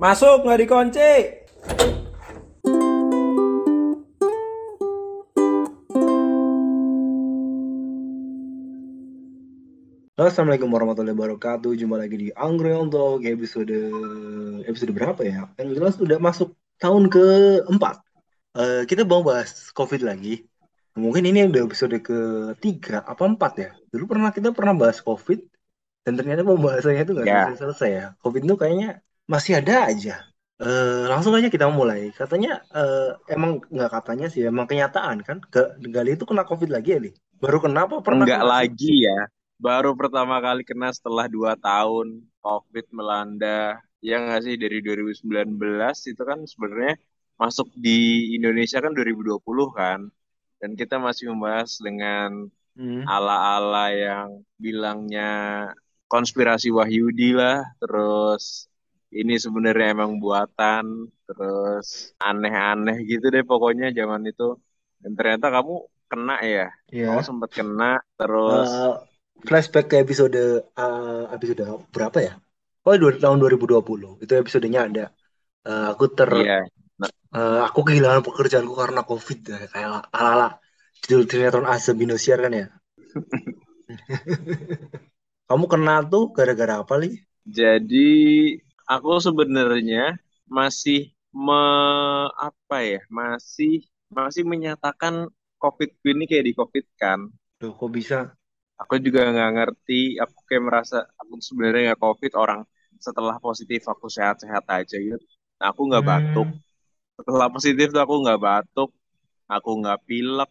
Masuk nggak dikunci. Halo, Assalamualaikum warahmatullahi wabarakatuh. Jumpa lagi di Angry untuk episode episode berapa ya? Yang jelas udah masuk tahun keempat. Eh, kita mau bahas COVID lagi. Mungkin ini udah episode ketiga apa empat ya? Dulu pernah kita pernah bahas COVID dan ternyata pembahasannya itu nggak selesai selesai ya. COVID itu kayaknya masih ada aja. Eh, langsung aja kita mulai. Katanya eh, emang nggak katanya sih, emang kenyataan kan? Ga- Gali itu kena COVID lagi ya, Li? Baru kenapa pernah Enggak kena lagi ya. Baru pertama kali kena setelah dua tahun COVID melanda. Ya nggak sih dari 2019 itu kan sebenarnya masuk di Indonesia kan 2020 kan. Dan kita masih membahas dengan Hmm. ala-ala yang bilangnya konspirasi Wahyudi lah. Terus ini sebenarnya emang buatan. Terus aneh-aneh gitu deh pokoknya zaman itu. Dan ternyata kamu kena ya. Iya. Kamu sempat kena terus Eh, flashback ke episode eh, episode berapa ya? Oh, dua, tahun 2020. Itu episodenya ada. Eh, aku ter iya. eh, aku kehilangan pekerjaanku karena COVID ya. kayak ala-ala judul sinetron Azab Indosiar kan ya. Kamu kena tuh gara-gara apa, Li? Jadi aku sebenarnya masih me apa ya? Masih masih menyatakan COVID ini kayak di COVID kan. Loh, kok bisa? Aku juga nggak ngerti. Aku kayak merasa aku sebenarnya nggak COVID. Orang setelah positif aku sehat-sehat aja gitu. Nah, aku nggak batuk. Hmm, Setelah positif tuh aku nggak batuk. Aku nggak pilek.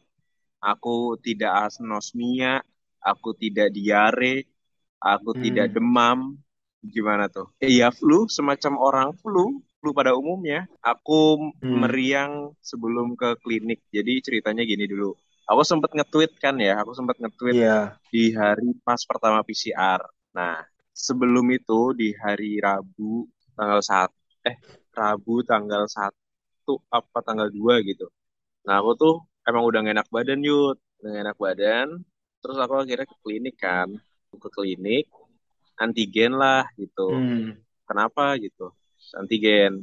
Aku tidak anosmia. Aku tidak diare. Aku tidak hmm, demam. Gimana tuh? Iya flu, semacam orang flu, flu pada umumnya. Aku hmm, meriang sebelum ke klinik. Jadi ceritanya gini dulu. Aku sempat nge-tweet kan ya, aku sempat nge-tweet iya. di hari pas pertama PCR. Nah, sebelum itu di hari Rabu tanggal 1 eh Rabu tanggal 1 apa tanggal 2 gitu. Nah, aku tuh emang udah gak enak badan, Yud. Udah gak enak badan. Terus aku akhirnya ke klinik kan. Ke klinik, antigen lah gitu. Hmm, Kenapa gitu? Antigen.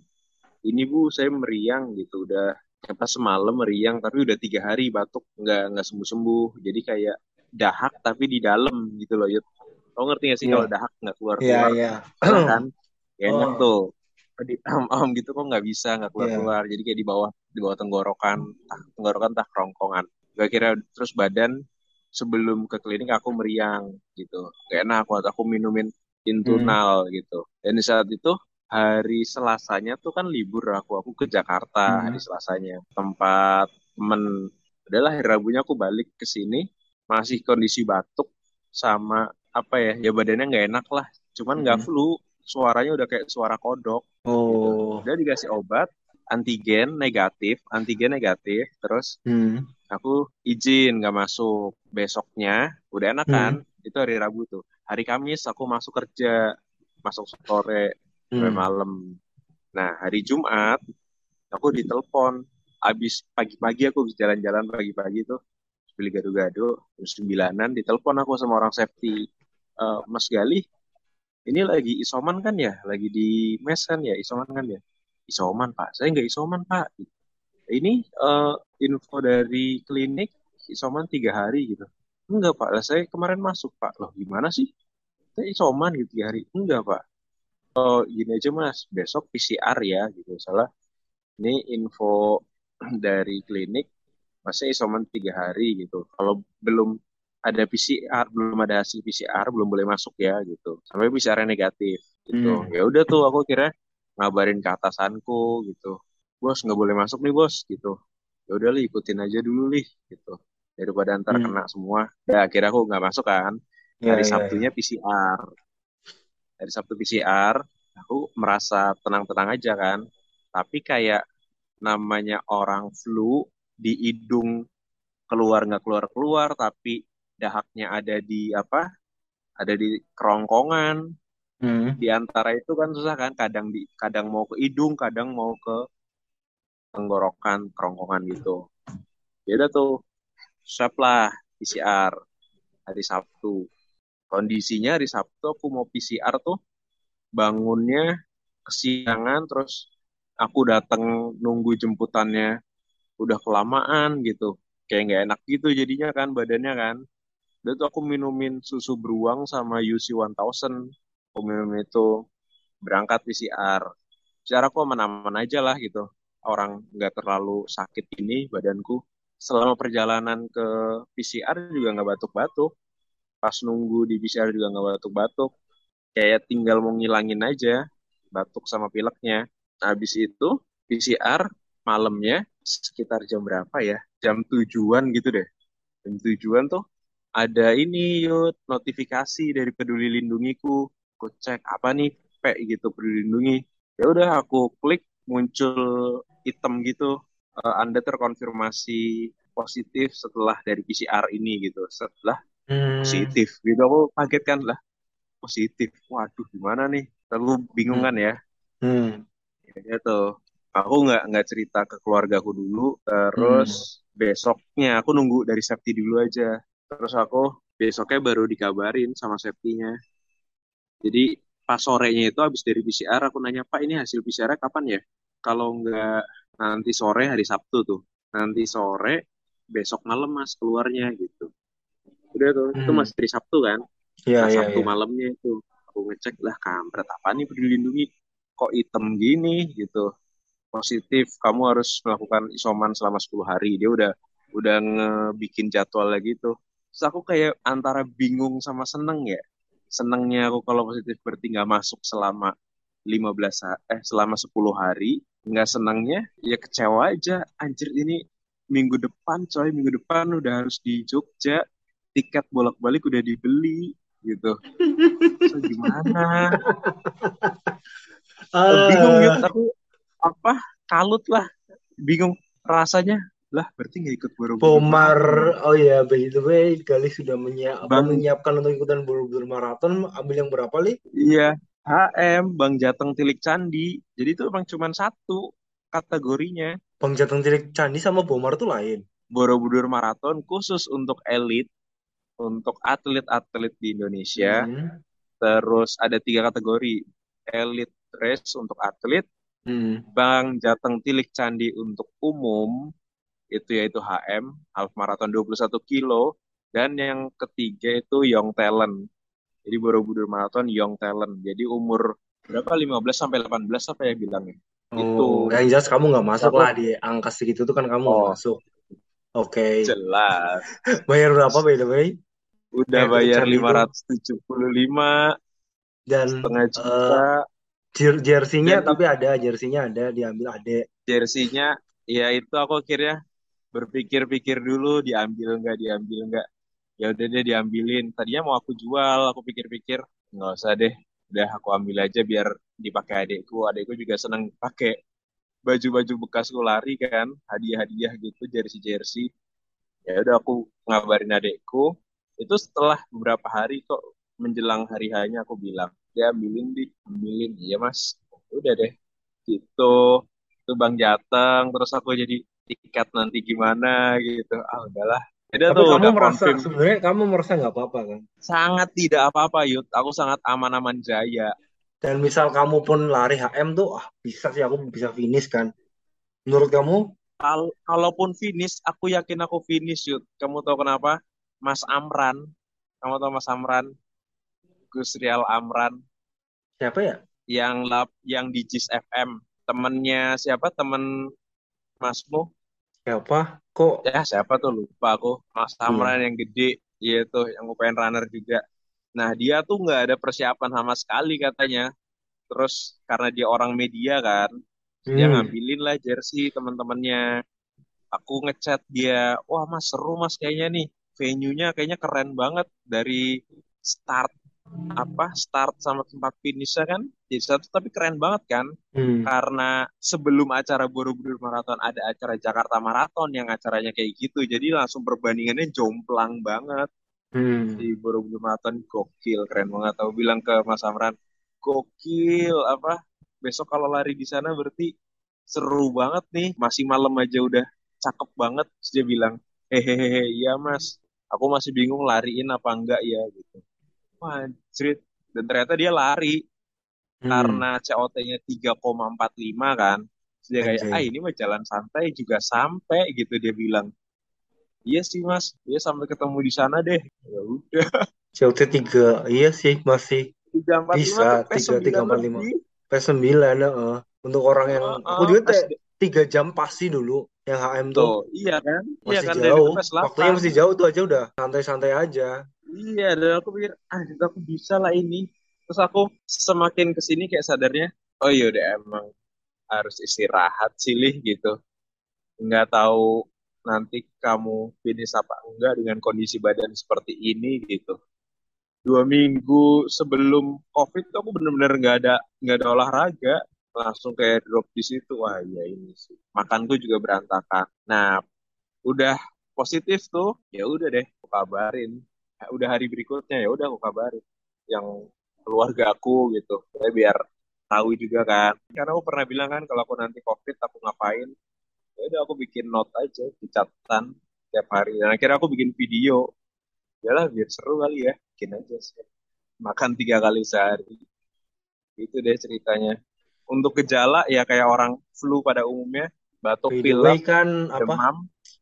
Ini Bu, saya meriang gitu. Udah apa semalam meriang, tapi udah tiga hari batuk nggak nggak sembuh-sembuh. Jadi kayak dahak tapi di dalam gitu loh, Yud. Kau ngerti gak sih iya. kalau dahak nggak Iya, keluar-keluar? iya. Enak kan? Ya enak Oh, tuh. Di am gitu kok nggak bisa nggak iya. keluar-keluar. Jadi kayak di bawah di bawah tenggorokan, tah tenggorokan tah kerongkongan. Gak kira terus badan sebelum ke klinik aku meriang gitu. Gak enak aku aku minumin Hmm, Intunal gitu. Dan di saat itu hari Selasanya tuh kan libur aku aku ke Jakarta hari hmm, Selasanya tempat temen. Adalah hari Rabunya aku balik ke sini masih kondisi batuk sama apa ya ya badannya nggak enak lah. Cuman nggak hmm. flu, suaranya udah kayak suara kodok gitu. Oh, Udah dikasih obat antigen negatif, antigen negatif, terus hmm, aku izin nggak masuk. Besoknya udah enak kan? hmm, Itu hari Rabu tuh. Hari Kamis aku masuk kerja, masuk sore sampai hmm. malam. Nah, hari Jumat aku ditelepon. Abis pagi-pagi aku jalan-jalan pagi-pagi tuh beli gado-gado jam sembilanan ditelepon aku sama orang safety "Eh, Mas Gali ini lagi isoman kan ya lagi di mes kan ya isoman kan ya isoman Pak saya nggak isoman Pak ini eh, info dari klinik isoman tiga hari gitu. Enggak Pak. Lah saya kemarin masuk Pak. Loh gimana sih? Saya isoman gitu tiga hari. Enggak Pak. Oh gini aja Mas. Besok PCR ya gitu. Salah. Ini info dari klinik. Masnya isoman tiga hari gitu. Kalau belum ada PCR belum ada hasil PCR belum boleh masuk ya gitu. Sampai PCR negatif gitu. Hmm, ya udah tuh aku kira ngabarin ke atasanku gitu bos nggak boleh masuk nih bos gitu. Ya udah li ikutin aja dulu li gitu. Daripada ntar hmm. kena semua. Ya akhirnya aku nggak masuk kan. Ya, hari ya, ya. Sabtunya PCR hari Sabtu PCR aku merasa tenang-tenang aja kan. Tapi kayak namanya orang flu di hidung keluar nggak keluar keluar tapi dahaknya ada di apa ada di kerongkongan. Hmm, di antara itu kan susah kan kadang di kadang mau ke hidung kadang mau ke tenggorokan kerongkongan gitu. Ya udah tuh swab lah PCR hari Sabtu. Kondisinya hari Sabtu aku mau PCR tuh bangunnya kesiangan terus aku datang nunggu jemputannya udah kelamaan gitu. Kayak nggak enak gitu jadinya kan badannya kan. Dan tuh aku minumin susu beruang sama UC 1000 aku minum itu berangkat PCR secara aku aman-aman aja lah gitu orang nggak terlalu sakit ini badanku selama perjalanan ke PCR juga nggak batuk-batuk. Pas nunggu di PCR juga nggak batuk-batuk. Kayak tinggal mau ngilangin aja batuk sama pileknya. Habis itu PCR malamnya sekitar jam berapa ya? Jam tujuan gitu deh. Jam tujuan tuh ada ini yuk notifikasi dari Peduli Lindungiku. Aku cek apa nih P gitu Peduli Lindungi. Ya udah aku klik muncul hitam gitu uh, Anda terkonfirmasi positif setelah dari PCR ini gitu. Setelah Hmm. positif gitu. Aku kaget kan lah. Positif. Waduh gimana nih? Aku bingung kan ya? Hmm. ya tuh aku nggak nggak cerita ke keluargaku dulu. Terus besoknya aku nunggu dari safety dulu aja. Terus aku besoknya baru dikabarin sama safety-nya. Jadi pas sorenya itu habis dari PCR aku nanya Pak ini hasil PCR kapan ya kalau nggak nanti sore hari Sabtu tuh. Nanti sore besok malam mas keluarnya gitu. Udah tuh itu Hmm. masih dari Sabtu kan? Iya, Nah, iya, Sabtu iya. malamnya itu aku ngecek lah kampret apa nih peduli lindungi kok hitam gini? Gitu. Positif kamu harus melakukan isoman selama 10 hari. Dia udah udah ngebikin jadwal lagi tuh terus aku kayak antara bingung sama seneng ya. Senengnya aku kalau positif berarti nggak masuk selama 15 ha- eh selama 10 hari nggak senangnya ya kecewa aja. Anjir ini minggu depan coy. Minggu depan udah harus di Jogja. Tiket bolak-balik udah dibeli gitu. So, gimana? Eh, bingung gitu aku apa? Kalut lah. Bingung rasanya. Lah berarti nggak ikut Borobudur? Pomar, Marathon. oh ya, by the way, Galih sudah menyiap, Bang. menyiapkan untuk ikutan Borobudur Marathon. Ambil yang berapa, Li? iya HM Bang Jateng Tilik Candi jadi itu emang cuma satu kategorinya Bang Jateng Tilik Candi sama Bomar tuh lain. Borobudur Marathon khusus untuk elit untuk atlet-atlet di Indonesia Hmm. terus ada tiga kategori elit race untuk atlet Hmm. Bang Jateng Tilik Candi untuk umum itu yaitu HM half marathon 21 kilo dan yang ketiga itu Young Talent. Jadi Borobudur Marathon Young Talent. Jadi umur berapa 15 sampai 18 apa ya bilangnya? Itu. Oh, yang jelas kamu nggak masuk Aku- lah di angka segitu tuh kan kamu nggak Oh. masuk. Oke. Jelas. Bayar berapa by the way? Udah bayar itu. 575 Dan setengah juta. jer- jersey-nya Dan- tapi ada, jersey-nya ada diambil adek. Jersey-nya ya itu aku akhirnya berpikir-pikir dulu diambil nggak diambil nggak. Ya udah deh diambilin. Tadinya mau aku jual, aku pikir-pikir nggak usah deh. Udah aku ambil aja biar dipakai adekku. Adekku juga seneng pakai baju-baju bekasku lari kan, hadiah-hadiah gitu, jersey-jersey. Ya udah aku ngabarin adekku. Itu setelah beberapa hari kok menjelang hari hanya aku bilang, ya ambilin di, ambilin. Iya mas, udah deh. Gitu. Itu Bang Jateng, terus aku jadi tiket nanti gimana gitu. Ah udahlah. Tapi tuh, kamu merasa sebenarnya kamu merasa nggak apa-apa kan? Sangat tidak apa-apa, Yud. Aku sangat aman-aman jaya. Dan misal kamu pun lari HM tuh, ah bisa sih aku bisa finish kan? Menurut kamu? Kal kalaupun finish, aku yakin aku finish, Yud. Kamu tahu kenapa? Mas Amran. Kamu tahu Mas Amran? Gusrial Amran. Siapa ya? Yang lap, yang di JIS FM. Temennya siapa? Temen Masmu? Siapa? Kok? Ya, siapa tuh? Lupa aku. Mas Amran yang gede. Iya tuh, yang UPN runner juga. Nah, dia tuh nggak ada persiapan sama sekali katanya. Terus karena dia orang media kan, dia Hmm. ngambilin lah jersey teman-temannya. Aku ngechat dia, wah mas seru mas kayaknya nih, venue-nya kayaknya keren banget dari start apa start sama tempat finishnya kan jadi satu tapi keren banget kan? Hmm. karena sebelum acara Borobudur Marathon ada acara Jakarta Marathon yang acaranya kayak gitu jadi langsung perbandingannya jomplang banget. Hmm. di Borobudur Marathon gokil keren banget. Aku bilang ke Mas Amran gokil apa besok kalau lari di sana berarti seru banget nih masih malam aja udah cakep banget. Terus dia bilang hehehe iya mas. Aku masih bingung lariin apa enggak ya gitu anjrit dan ternyata dia lari Hmm, karena COT-nya 3,45 kan. Terus dia kayak, ah ini mah jalan santai juga sampai gitu dia bilang. Iya sih mas, dia sampai ketemu di sana deh. Ya udah, COT 3, iya sih masih 345 bisa tiga tiga P9 empat lima p sembilan heeh. Untuk orang yang aku Heeh, juga pas teh tiga jam pasti dulu yang HM tuh tuh, iya kan? Iya masih kan, dan itu jauh. Waktunya 8. masih jauh tuh aja udah santai-santai aja. Iya, dan aku pikir, ah itu aku bisa lah ini. Terus aku semakin ke sini kayak sadarnya, oh iya udah emang harus istirahat sih Lih, gitu. Nggak tahu nanti kamu finish apa enggak dengan kondisi badan seperti ini gitu. Dua minggu sebelum COVID tuh aku bener-bener nggak ada nggak ada olahraga, langsung kayak drop di situ. Wah iya ini sih. Makanku juga berantakan. Nah, udah positif tuh, ya udah deh, aku kabarin. Ya udah hari berikutnya ya udah aku kabarin yang keluarga aku gitu. Ya, biar tahu juga kan. Karena aku pernah bilang kan kalau aku nanti COVID aku ngapain. Ya udah aku bikin note aja di catatan tiap hari. Dan akhirnya aku bikin video. Yalah biar seru kali ya. Bikin aja sih. Makan tiga kali sehari. Itu deh ceritanya. Untuk gejala ya kayak orang flu pada umumnya, batuk pilek, kan apa? demam,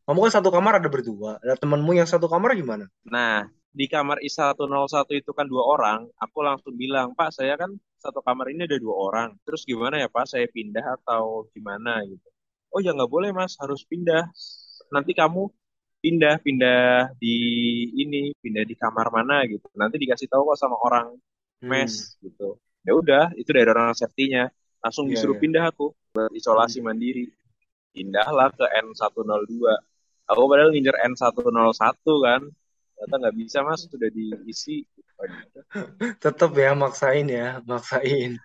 Kamu kan satu kamar ada berdua. Ada temenmu yang satu kamar gimana? Nah, di kamar I101 itu kan dua orang. Aku langsung bilang, Pak, saya kan satu kamar ini ada dua orang. Terus gimana ya, Pak? Saya pindah atau gimana gitu? Oh ya nggak boleh, Mas. Harus pindah. Nanti kamu pindah, pindah di ini, pindah di kamar mana gitu. Nanti dikasih tahu kok sama orang mes Hmm, gitu. Ya udah, itu dari orang safety-nya. Langsung iya disuruh iya. pindah aku buat isolasi Hmm. mandiri. Pindahlah ke N102. Aku padahal ngincer N101 kan. Ternyata nggak bisa mas, sudah diisi. Tetep ya maksain ya, maksain.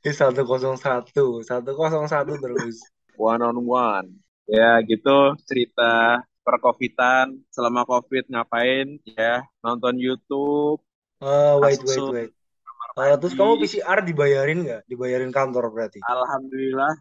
Di 101, 101 terus. One on one. Ya gitu cerita percovidan selama covid ngapain ya nonton YouTube Eh, wait wait wait. Eh, terus kamu PCR dibayarin nggak? Dibayarin kantor berarti? alhamdulillah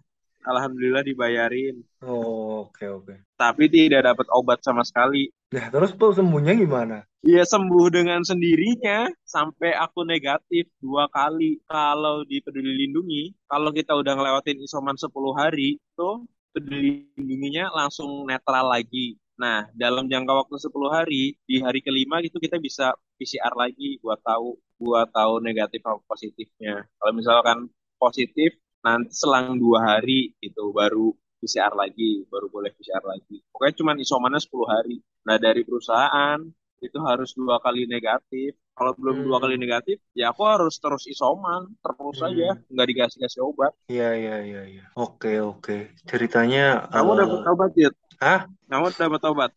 alhamdulillah dibayarin Oh, oke oke. tapi tidak dapat obat sama sekali Nah, terus tuh sembuhnya gimana? Iya sembuh dengan sendirinya sampai aku negatif dua kali. Kalau di Peduli Lindungi, kalau kita udah ngelewatin isoman 10 hari, tuh Peduli Lindunginya langsung netral lagi. Nah, dalam jangka waktu 10 hari, di hari kelima itu kita bisa PCR lagi buat tahu buat tahu negatif atau positifnya. Kalau misalkan positif, nanti selang dua hari itu baru PCR lagi, baru boleh PCR lagi. Pokoknya cuma isomannya 10 hari. Nah, dari perusahaan itu harus dua kali negatif. Kalau belum dua kali Hmm, negatif, ya aku harus terus isoman, terus aja, hmm. nggak dikasih-kasih obat. Iya iya iya iya. Oke oke. Ceritanya Kamu dapat eh obat, Yud? Hah? Kamu dapat obat?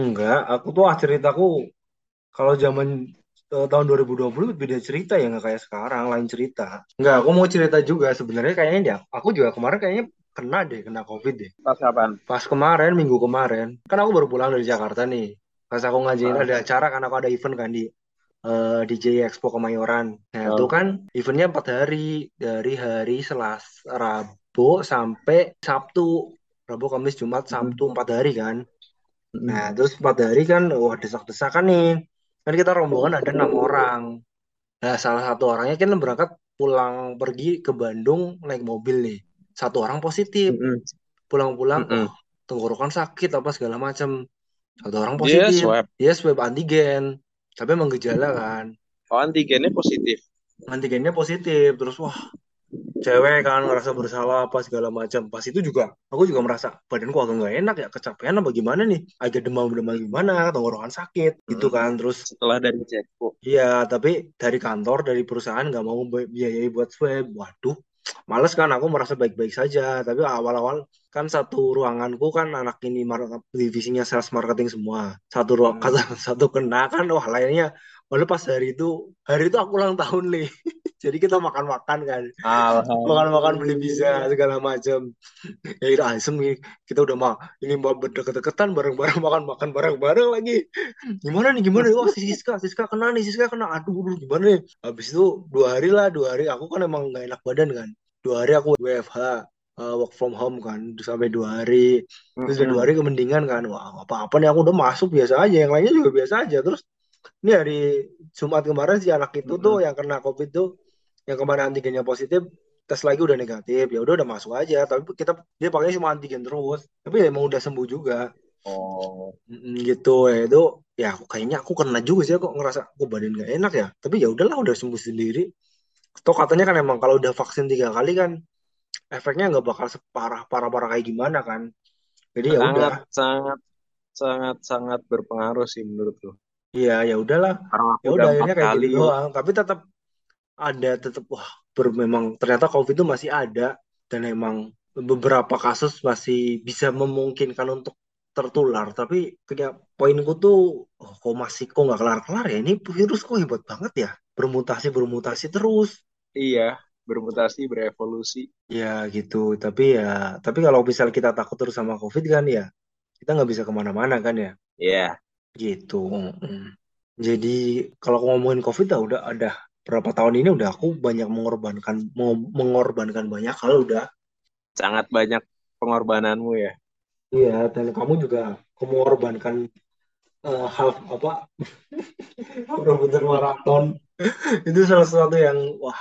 Enggak, aku tuh ah ceritaku kalau zaman tahun 2020 beda cerita ya nggak kayak sekarang, lain cerita. Enggak, aku mau cerita juga sebenarnya kayaknya dia, aku juga kemarin kayaknya kena deh, kena COVID deh. Pas kapan? Pas kemarin, minggu kemarin, kan aku baru pulang dari Jakarta nih. Pas aku ngajain Ah, ada acara kan aku ada event kan di eh, DJ Expo Kemayoran. Nah itu oh. kan eventnya empat hari dari hari Selasa, Rabu sampai Sabtu. Rabu, Kamis, Jumat, Sabtu empat hari kan. Nah terus empat hari kan, wah desak-desakan nih. Kan kita rombongan ada enam orang. Nah salah satu orangnya kan berangkat pulang pergi ke Bandung naik mobil nih. Satu orang positif. Pulang-pulang, mm, wah tenggorokan sakit apa segala macam. Satu orang Dia positif. swab. Dia swab antigen. Tapi emang gejala kan. Oh, antigennya positif. Antigennya positif. Terus wah cewek kan ngerasa bersalah apa segala macam. Pas itu juga aku juga merasa badanku agak nggak enak ya, kecapean apa gimana nih? Agak demam-demam gimana, tenggorokan sakit gitu Mm. kan. Terus Setelah dari cekpo. iya, tapi dari kantor, dari perusahaan nggak mau bi- biayai buat swab. Waduh, males kan aku merasa baik-baik saja. Tapi awal-awal kan satu ruanganku kan anak ini divisinya sales marketing semua. Satu ruang Hmm. satu kena kan wah lainnya. Lalu pas hari itu, hari itu aku ulang tahun nih. Jadi kita makan-makan kan. Makan-makan beli pizza segala macam ya itu asem nih. Kita udah mah ini mau berdeket-deketan bareng-bareng makan-makan bareng-bareng lagi. Gimana nih gimana nih? Wah si Siska Siska kena nih Siska kena. Aduh aduh gimana nih? Habis itu dua hari lah dua hari. Aku kan emang nggak enak badan kan. Dua hari aku WFH uh, work from home kan. Sampai dua hari. Terus dua hari kemendingan kan. Wah apa-apa nih aku udah masuk biasa aja. Yang lainnya juga biasa aja. Terus Ini hari Jumat kemarin si anak itu tuh yang kena COVID tuh, yang kemarin antigennya positif, tes lagi udah negatif. Ya udah udah masuk aja. Tapi kita dia pakainya cuma antigen terus. Tapi ya emang udah sembuh juga. Oh, gitu ya itu ya aku kayaknya aku kena juga sih kok ngerasa aku badan gak enak ya. Tapi ya udahlah udah sembuh sendiri. Toh katanya kan emang kalau udah vaksin tiga kali kan efeknya nggak bakal separah parah-parah kayak gimana kan. Jadi ya udah. sangat sangat sangat berpengaruh sih menurutku. Iya ya udahlah. Ya udah akhirnya kayak gitu doang. Tapi tetap ada tetap wah ber, memang ternyata COVID itu masih ada dan emang beberapa kasus masih bisa memungkinkan untuk tertular. Tapi kayak poinku tuh oh, kok masih kok nggak kelar-kelar ya? Ini virus kok hebat banget ya? Bermutasi bermutasi terus. Iya, bermutasi, berevolusi. ya gitu. Tapi ya tapi kalau misal kita takut terus sama COVID kan ya kita nggak bisa ke mana-mana kan ya? Iya, gitu Mm. jadi kalau ngomongin COVID ya udah ada berapa tahun ini udah aku banyak mengorbankan mengorbankan banyak hal udah sangat banyak pengorbananmu ya. Iya, dan kamu juga mengorbankan eh, hal apa rebutan maraton itu salah satu yang wah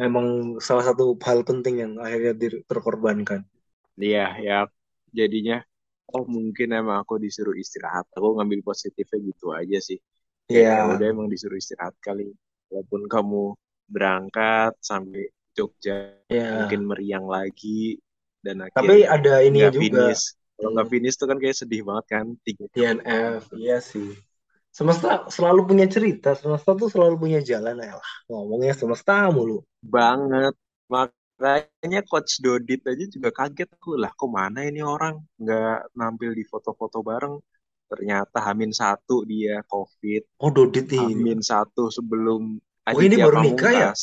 emang salah satu hal penting yang akhirnya terkorbankan. Iya, ya jadinya oh mungkin emang aku disuruh istirahat. Aku ngambil positifnya gitu aja sih. Kayak ya Iya, udah emang disuruh istirahat kali. Walaupun kamu berangkat sampai Jogja iya. mungkin meriang lagi dan Tapi akhirnya ada ininya nggak juga finish. Kalau hmm, nggak finish tuh kan kayak sedih banget kan. Tiga DNF, iya sih. Semesta selalu punya cerita, semesta tuh selalu punya jalan ya lah. Ngomongnya semesta mulu. banget. Makanya Coach Dodit aja juga kaget aku lah. Kok mana ini orang nggak nampil di foto-foto bareng? Ternyata Hamin satu dia COVID. Oh, Dodit ini. Hamin satu sebelum Oh, ini Aditya baru nikah ya? Pamungkas.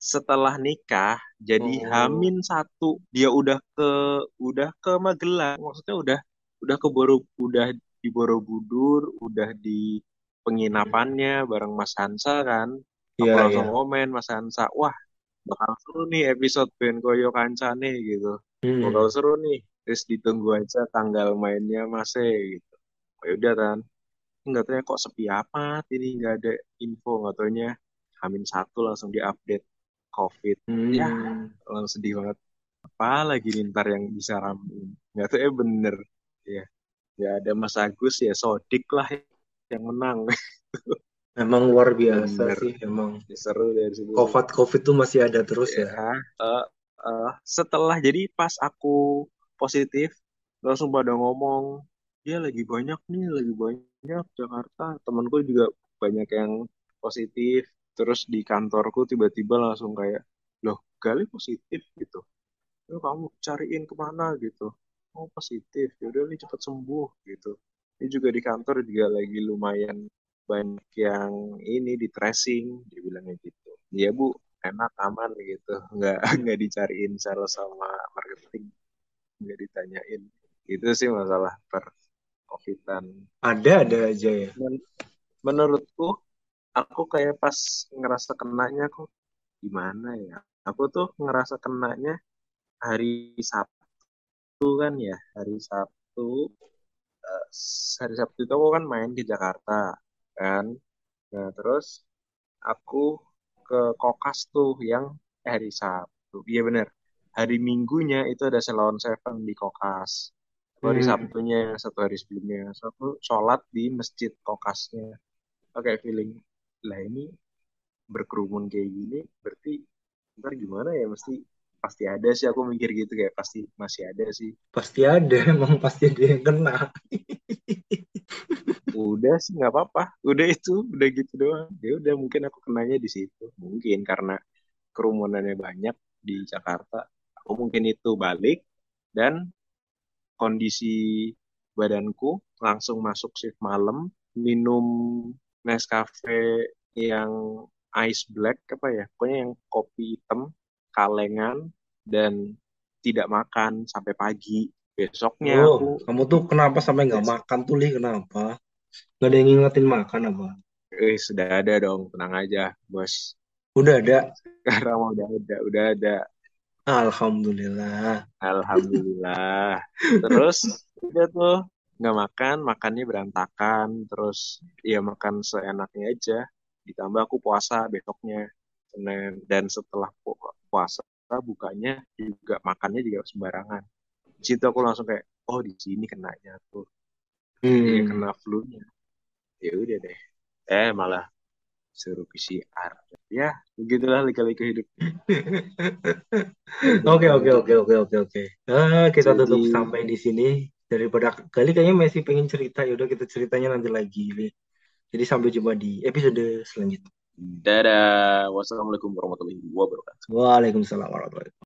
Setelah nikah, jadi Oh, Hamin satu dia udah ke udah ke Magelang. Maksudnya udah udah ke Boro udah di Borobudur, udah di penginapannya bareng Mas Hansa kan. Aku iya langsung iya. komen Mas Hansa, wah bakal seru nih episode Ben Koyo Kancane gitu. Hmm. Bakal seru nih. Terus ditunggu aja tanggal mainnya Mas E Ya udah kan. Nggak tahu kok sepi amat ini nggak ada info nggak taunya Hamin satu langsung diupdate COVID. Ya, Hmm. langsung sedih banget. Apa lagi ntar yang bisa ramein. Nggak tahu ya bener. Ya, ya ada Mas Agus ya Sodik lah yang menang. Memang luar biasa Bener. sih, emang. Seru dari situ. COVID COVID tuh masih ada terus ya. Ya, eh, eh, setelah jadi pas aku positif langsung pada ngomong dia lagi banyak nih lagi banyak Jakarta. Temanku juga banyak yang positif. Terus di kantorku tiba-tiba langsung kayak loh Gali positif gitu. Yuk kamu cariin ke mana? gitu. Oh positif. Yaudah nih cepet sembuh gitu. Ini juga di kantor juga lagi lumayan banyak yang ini di tracing dia bilangnya gitu. Ya bu enak aman gitu. Nggak nggak dicariin sales sama marketing. Nggak ditanyain. Itu sih masalah per covidan Ada ada aja ya. Men- menurutku aku kayak pas ngerasa kenanya kok gimana ya? Aku tuh ngerasa kenanya hari Sabtu kan ya hari Sabtu eh, hari Sabtu itu aku kan main di Jakarta kan? Nah terus aku ke Kokas tuh yang hari Sabtu. Iya bener hari Minggunya itu ada Salon Seven di Kokas hari Hmm. Sabtunya satu hari sebelumnya. So, aku sholat di masjid Kokasnya. Oke feeling lah ini berkerumun kayak gini berarti ntar gimana ya? Mesti pasti ada sih aku mikir gitu kayak pasti masih ada sih. Pasti ada, emang pasti ada yang kena. udah sih nggak apa-apa. Udah itu udah gitu doang. Ya udah mungkin aku kenanya di situ. Mungkin karena kerumunannya banyak di Jakarta aku mungkin itu balik dan kondisi badanku langsung masuk shift malam minum Nescafe yang ice black apa ya pokoknya yang kopi hitam kalengan dan tidak makan sampai pagi besoknya Oh, aku kamu tuh kenapa sampai nggak makan tuh, Li? Kenapa? Nggak ada yang ngingetin makan apa? eh sudah ada dong tenang aja bos Udah ada. sekarang udah ada udah ada Alhamdulillah. alhamdulillah. Terus udah tuh nggak makan makannya berantakan. Terus ya makan seenaknya aja. Ditambah aku puasa besoknya Senin. Dan setelah pu- puasa bukanya juga makannya juga sembarangan. Di situ aku langsung kayak oh di sini kenanya tuh. Ya Hmm. kena flu-nya. Ya udah deh. Eh malah suruh PCR ya begitulah lika-liku hidup Oke oke oke oke oke oke. Eh, kita tutup jadi sampai di sini. Daripada kali kayaknya masih pengen cerita, yaudah kita ceritanya nanti lagi. Jadi sampai jumpa di episode selanjutnya. dadah wassalamualaikum warahmatullahi wabarakatuh Waalaikumsalam warahmatullahi wabarakatuh.